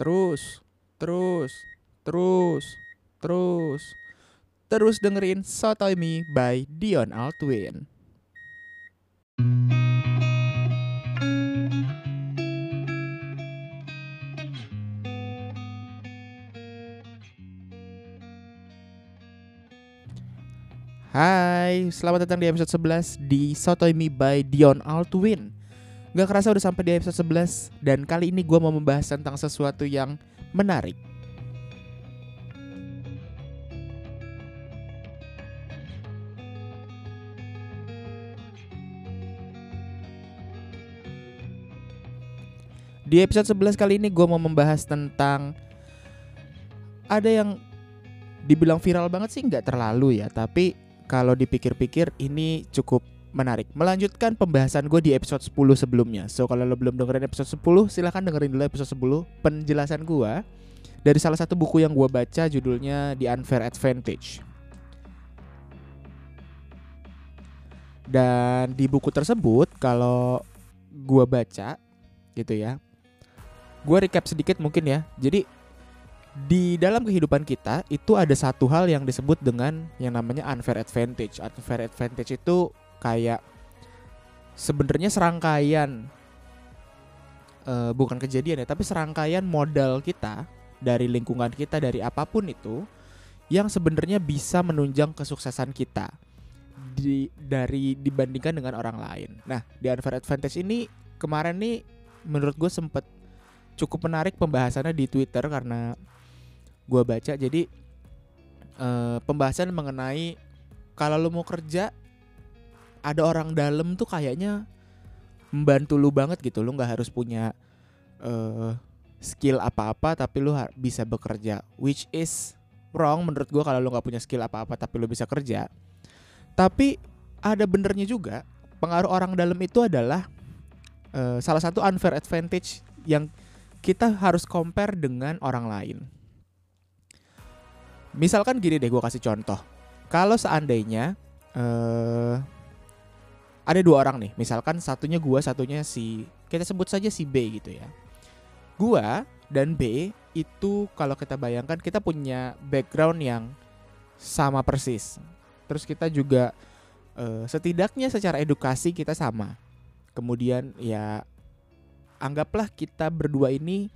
Terus, terus, terus, terus, terus dengerin Sotoy Me by Dion Altwin. Hai, selamat datang di episode 11 di Sotoy by Dion Altwin. Gak kerasa udah sampai di episode 11 dan kali ini gue mau membahas tentang sesuatu yang menarik. Di episode 11 kali ini gue mau membahas tentang ada yang dibilang viral banget sih nggak terlalu ya, tapi kalau dipikir-pikir ini cukup menarik. Melanjutkan pembahasan gue di episode 10 sebelumnya. So kalau lo belum dengerin episode 10, silahkan dengerin dulu episode 10 penjelasan gue dari salah satu buku yang gue baca judulnya The Unfair Advantage. Dan di buku tersebut kalau gue baca gitu ya, gue recap sedikit mungkin ya. Jadi di dalam kehidupan kita itu ada satu hal yang disebut dengan yang namanya unfair advantage. Unfair advantage itu kayak sebenarnya serangkaian uh, bukan kejadian ya, tapi serangkaian modal kita dari lingkungan kita dari apa pun itu yang sebenarnya bisa menunjang kesuksesan kita di dari dibandingkan dengan orang lain. Nah, di unfair advantage ini kemarin nih menurut gue sempet cukup menarik pembahasannya di Twitter karena gue baca jadi uh, pembahasan mengenai kalau lo mau kerja ada orang dalam tuh kayaknya membantu lu banget gitu. Lu nggak harus punya uh, skill apa-apa tapi lu bisa bekerja which is wrong menurut gue kalau lu nggak punya skill apa-apa tapi lu bisa kerja. Tapi ada benernya juga pengaruh orang dalam itu adalah uh, salah satu unfair advantage yang kita harus compare dengan orang lain. Misalkan gini deh gue kasih contoh. Kalau seandainya uh, ada dua orang nih misalkan satunya gua satunya si kita sebut saja si B gitu ya. Gua dan B itu kalau kita bayangkan kita punya background yang sama persis. Terus kita juga uh, setidaknya secara edukasi kita sama. Kemudian ya anggaplah kita berdua ini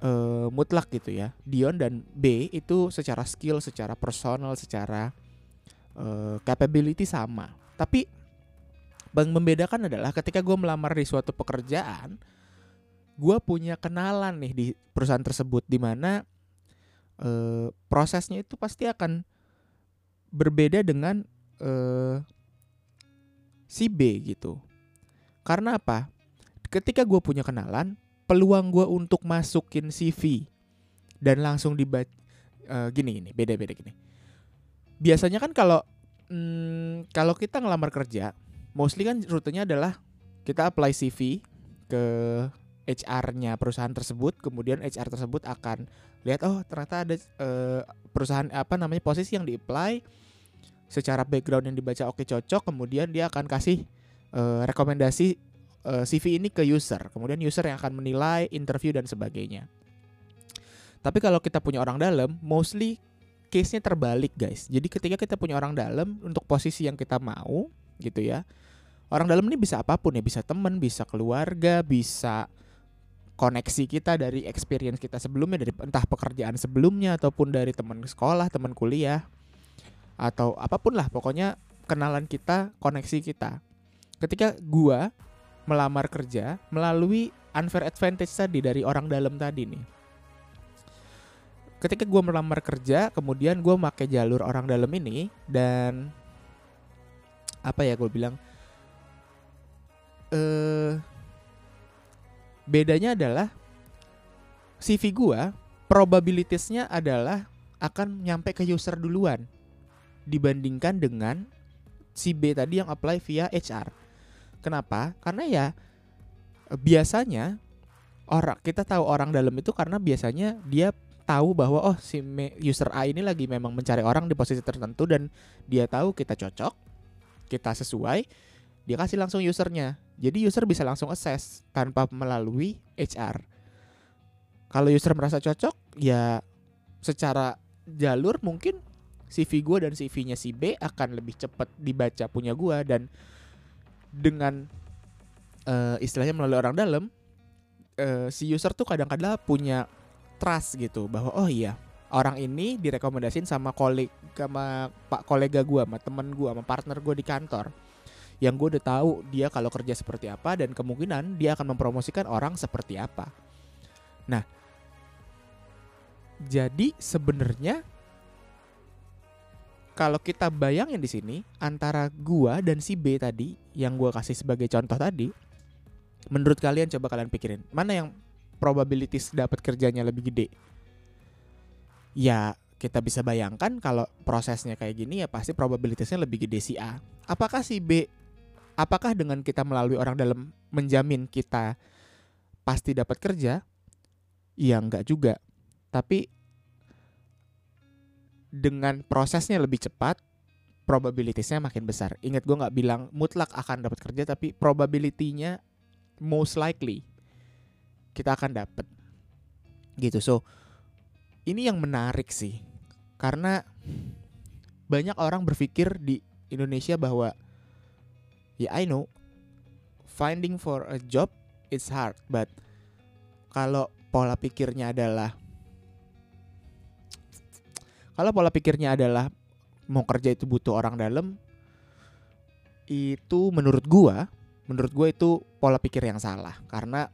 uh, mutlak gitu ya. Dion dan B itu secara skill secara personal secara uh, capability sama. Tapi Bang membedakan adalah ketika gue melamar di suatu pekerjaan, gue punya kenalan nih di perusahaan tersebut di mana e, prosesnya itu pasti akan berbeda dengan e, si B gitu. Karena apa? Ketika gue punya kenalan, peluang gue untuk masukin CV dan langsung dibaca e, gini gini beda beda gini. Biasanya kan kalau hmm, kalau kita ngelamar kerja mostly kan rutenya adalah kita apply CV ke HR-nya perusahaan tersebut, kemudian HR tersebut akan lihat oh ternyata ada uh, perusahaan apa namanya posisi yang di-apply secara background yang dibaca oke cocok, kemudian dia akan kasih uh, rekomendasi uh, eh, CV ini ke user, kemudian user yang akan menilai, interview dan sebagainya. Tapi kalau kita punya orang dalam, mostly case-nya terbalik guys. Jadi ketika kita punya orang dalam untuk posisi yang kita mau, gitu ya, orang dalam ini bisa apa pun ya bisa teman bisa keluarga bisa koneksi kita dari experience kita sebelumnya dari entah pekerjaan sebelumnya ataupun dari teman sekolah teman kuliah atau apa pun lah pokoknya kenalan kita koneksi kita. Ketika gua melamar kerja melalui unfair advantage tadi dari orang dalam tadi nih. Ketika gua melamar kerja kemudian gua pakai jalur orang dalam ini dan apa ya gue bilang eh bedanya adalah CV gua probabilitasnya adalah akan nyampe ke user duluan dibandingkan dengan si B tadi yang apply via HR. Kenapa? Karena ya biasanya orang kita tahu orang dalam itu karena biasanya dia tahu bahwa oh si user A ini lagi memang mencari orang di posisi tertentu dan dia tahu kita cocok, kita sesuai, dia kasih langsung usernya. Jadi user bisa langsung assess tanpa melalui HR. kalau user merasa cocok ya secara jalur mungkin CV gue dan CV-nya si B akan lebih cepat dibaca punya gue dan dengan uh, istilahnya melalui orang dalam uh, si user tuh kadang-kadang punya trust gitu bahwa oh iya orang ini direkomendasin sama kolega sama pak kolega gue sama temen gue sama partner gue di kantor yang gue udah tahu dia kalau kerja seperti apa dan kemungkinan dia akan mempromosikan orang seperti apa nah jadi sebenarnya kalau kita bayangin di sini antara gua dan si B tadi yang gua kasih sebagai contoh tadi, menurut kalian coba kalian pikirin mana yang probabilities dapat kerjanya lebih gede? Ya kita bisa bayangkan kalau prosesnya kayak gini ya pasti probabilitasnya lebih gede si A. Apakah si B? Apakah dengan kita melalui orang dalam menjamin kita pasti dapat kerja? Ya enggak juga. Tapi dengan prosesnya lebih cepat, probabilitasnya makin besar. Ingat gue nggak bilang mutlak akan dapat kerja, tapi probability-nya most likely kita akan dapat. Gitu. So, ini yang menarik sih. Karena banyak orang berpikir di Indonesia bahwa ya I know finding for a job is hard, but kalau pola pikirnya adalah kalau pola pikirnya adalah mau kerja itu butuh orang dalam, itu menurut gua, menurut gua itu pola pikir yang salah karena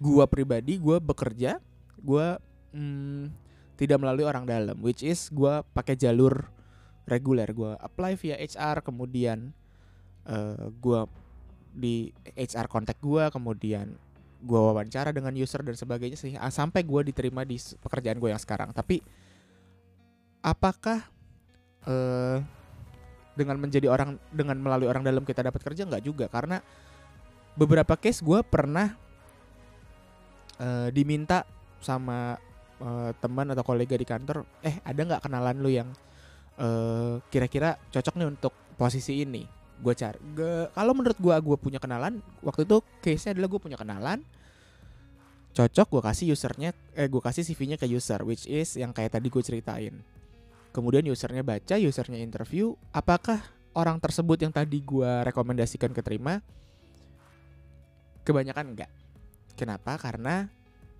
gua pribadi gua bekerja, gua hmm, tidak melalui orang dalam, which is gua pakai jalur reguler, gua apply via HR, kemudian uh, gua di HR kontak gua, kemudian gua wawancara dengan user dan sebagainya sih sampai gua diterima di pekerjaan gue yang sekarang. Tapi apakah uh, dengan menjadi orang dengan melalui orang dalam kita dapat kerja nggak juga karena beberapa case gue pernah uh, diminta sama uh, teman atau kolega di kantor eh ada nggak kenalan lu yang uh, kira-kira cocok nih untuk posisi ini gue cari kalau menurut gue gue punya kenalan waktu itu case nya adalah gue punya kenalan cocok gue kasih usernya eh gue kasih cv-nya ke user which is yang kayak tadi gue ceritain kemudian usernya baca, usernya interview, apakah orang tersebut yang tadi gue rekomendasikan keterima? Kebanyakan enggak. Kenapa? Karena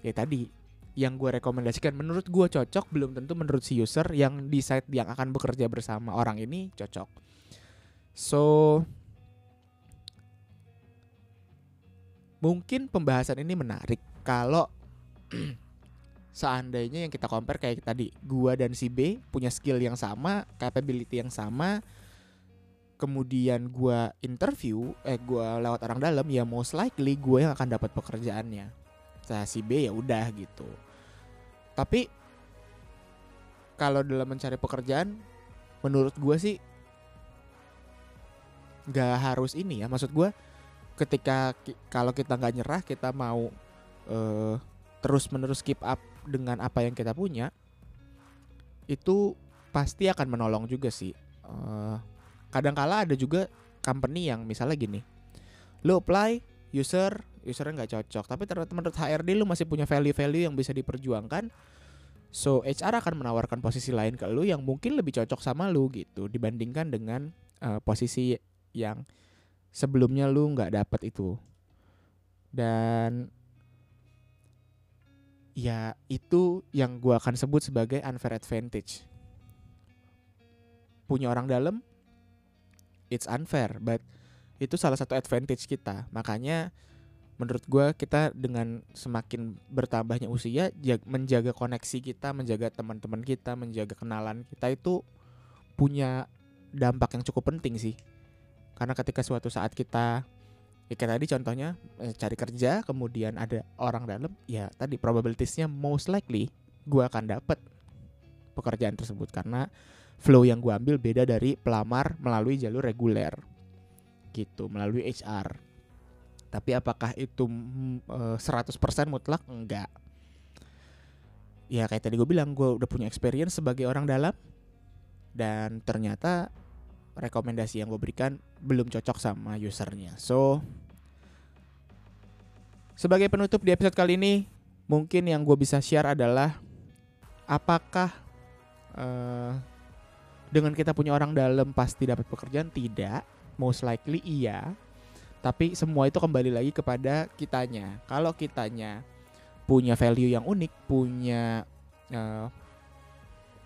ya tadi yang gue rekomendasikan menurut gue cocok belum tentu menurut si user yang di site yang akan bekerja bersama orang ini cocok. So mungkin pembahasan ini menarik kalau seandainya yang kita compare kayak tadi gua dan si B punya skill yang sama, capability yang sama, kemudian gua interview, eh gua lewat orang dalam, ya most likely gue yang akan dapat pekerjaannya. Si B ya udah gitu. Tapi kalau dalam mencari pekerjaan, menurut gue sih nggak harus ini ya. Maksud gue, ketika kalau kita nggak nyerah, kita mau uh, terus menerus keep up dengan apa yang kita punya itu pasti akan menolong juga sih. Uh, kadangkala ada juga company yang misalnya gini, lo apply user usernya nggak cocok, tapi menurut HRD lo masih punya value-value yang bisa diperjuangkan. So HR akan menawarkan posisi lain ke lo yang mungkin lebih cocok sama lo gitu dibandingkan dengan uh, posisi yang sebelumnya lo nggak dapat itu. Dan ya itu yang gue akan sebut sebagai unfair advantage. Punya orang dalam, it's unfair, but itu salah satu advantage kita. Makanya menurut gue kita dengan semakin bertambahnya usia, menjaga koneksi kita, menjaga teman-teman kita, menjaga kenalan kita itu punya dampak yang cukup penting sih. Karena ketika suatu saat kita ya kayak tadi contohnya eh, cari kerja kemudian ada orang dalam ya tadi probabilitasnya most likely gue akan dapet pekerjaan tersebut karena flow yang gue ambil beda dari pelamar melalui jalur reguler gitu melalui HR tapi apakah itu mm, eh, 100% mutlak? Enggak. Ya kayak tadi gue bilang gue udah punya experience sebagai orang dalam. Dan ternyata rekomendasi yang gue berikan belum cocok sama usernya. So sebagai penutup di episode kali ini, mungkin yang gue bisa share adalah apakah uh, dengan kita punya orang dalam pasti dapat pekerjaan? Tidak. Most likely iya tapi semua itu kembali lagi kepada kitanya. Kalau kitanya punya value yang unik punya uh,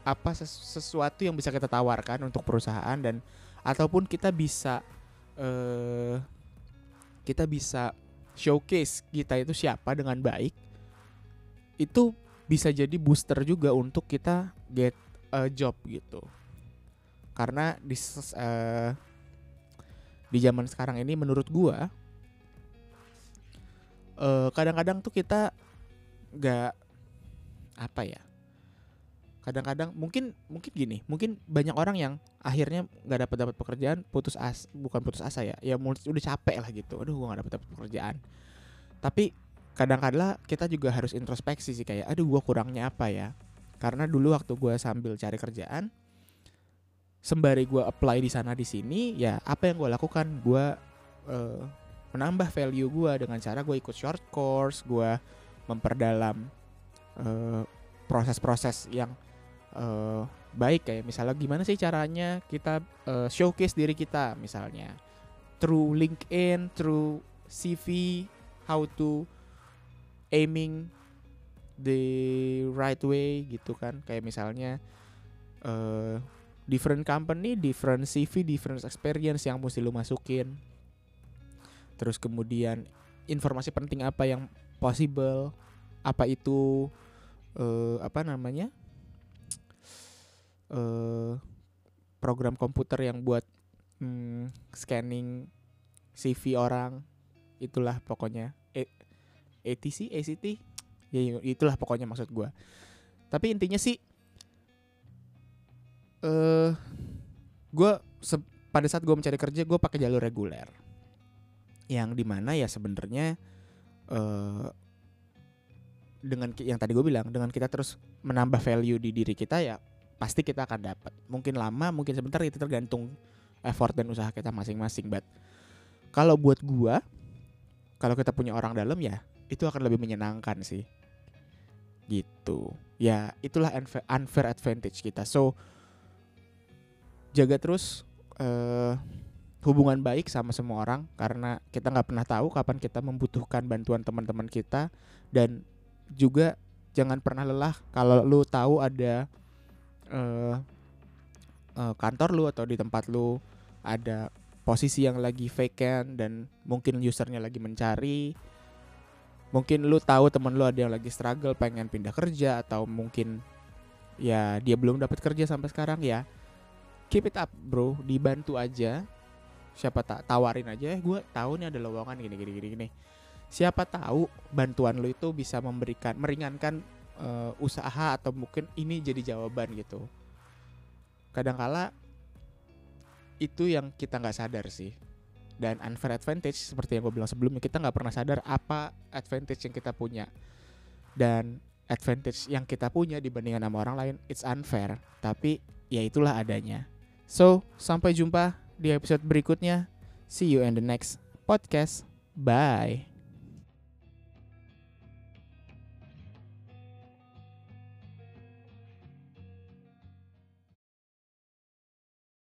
apa sesuatu yang bisa kita tawarkan untuk perusahaan dan ataupun kita bisa uh, kita bisa showcase kita itu siapa dengan baik itu bisa jadi booster juga untuk kita get a job gitu. Karena di uh, di zaman sekarang ini menurut gua kadang kadang-kadang tuh kita nggak apa ya kadang-kadang mungkin mungkin gini mungkin banyak orang yang akhirnya nggak dapat dapat pekerjaan putus as bukan putus asa ya ya udah capek lah gitu. Aduh gua nggak dapat dapat pekerjaan. Tapi kadang-kadang kita juga harus introspeksi sih kayak aduh gua kurangnya apa ya? Karena dulu waktu gua sambil cari kerjaan sembari gua apply di sana di sini ya apa yang gua lakukan? Gua uh, menambah value gua dengan cara gue ikut short course gua memperdalam uh, proses-proses yang uh, baik. Kayak misalnya gimana sih caranya kita uh, showcase diri kita? Misalnya through LinkedIn, through CV, how to aiming the right way gitu kan. Kayak misalnya uh, different company, different CV, different experience yang mesti lu masukin. Terus kemudian informasi penting apa yang possible, apa itu uh, apa namanya? uh, program komputer yang buat hmm, scanning CV orang itulah pokoknya e ATC ACT ya itulah pokoknya maksud gue tapi intinya sih eh uh, gue pada saat gue mencari kerja gue pakai jalur reguler yang di mana ya sebenarnya uh, dengan yang tadi gue bilang dengan kita terus menambah value di diri kita ya pasti kita akan dapat. Mungkin lama, mungkin sebentar itu tergantung effort dan usaha kita masing-masing. But kalau buat gua, kalau kita punya orang dalam ya itu akan lebih menyenangkan sih. Gitu. Ya, itulah unfair advantage kita. So jaga terus uh, hubungan baik sama semua orang karena kita nggak pernah tahu kapan kita membutuhkan bantuan teman-teman kita. Dan juga jangan pernah lelah kalau lu tahu ada uh, uh, kantor lu atau di tempat lu ada posisi yang lagi vacant dan mungkin usernya lagi mencari. Mungkin lu tahu temen lu ada yang lagi struggle pengen pindah kerja atau mungkin ya dia belum dapat kerja sampai sekarang ya keep it up bro. Dibantu aja. Siapa tak tawarin aja eh, gue tahu nih ada lowongan gini gini gini gini. Siapa tahu bantuan lu itu bisa memberikan meringankan uh, usaha atau mungkin ini jadi jawaban gitu. Kadangkala itu yang kita nggak sadar sih. Dan unfair advantage seperti yang gue bilang sebelumnya kita nggak pernah sadar apa advantage yang kita punya. Dan advantage yang kita punya dibandingkan sama orang lain it's unfair. Tapi ya itulah adanya so sampai jumpa di episode berikutnya. See you in the next podcast. Bye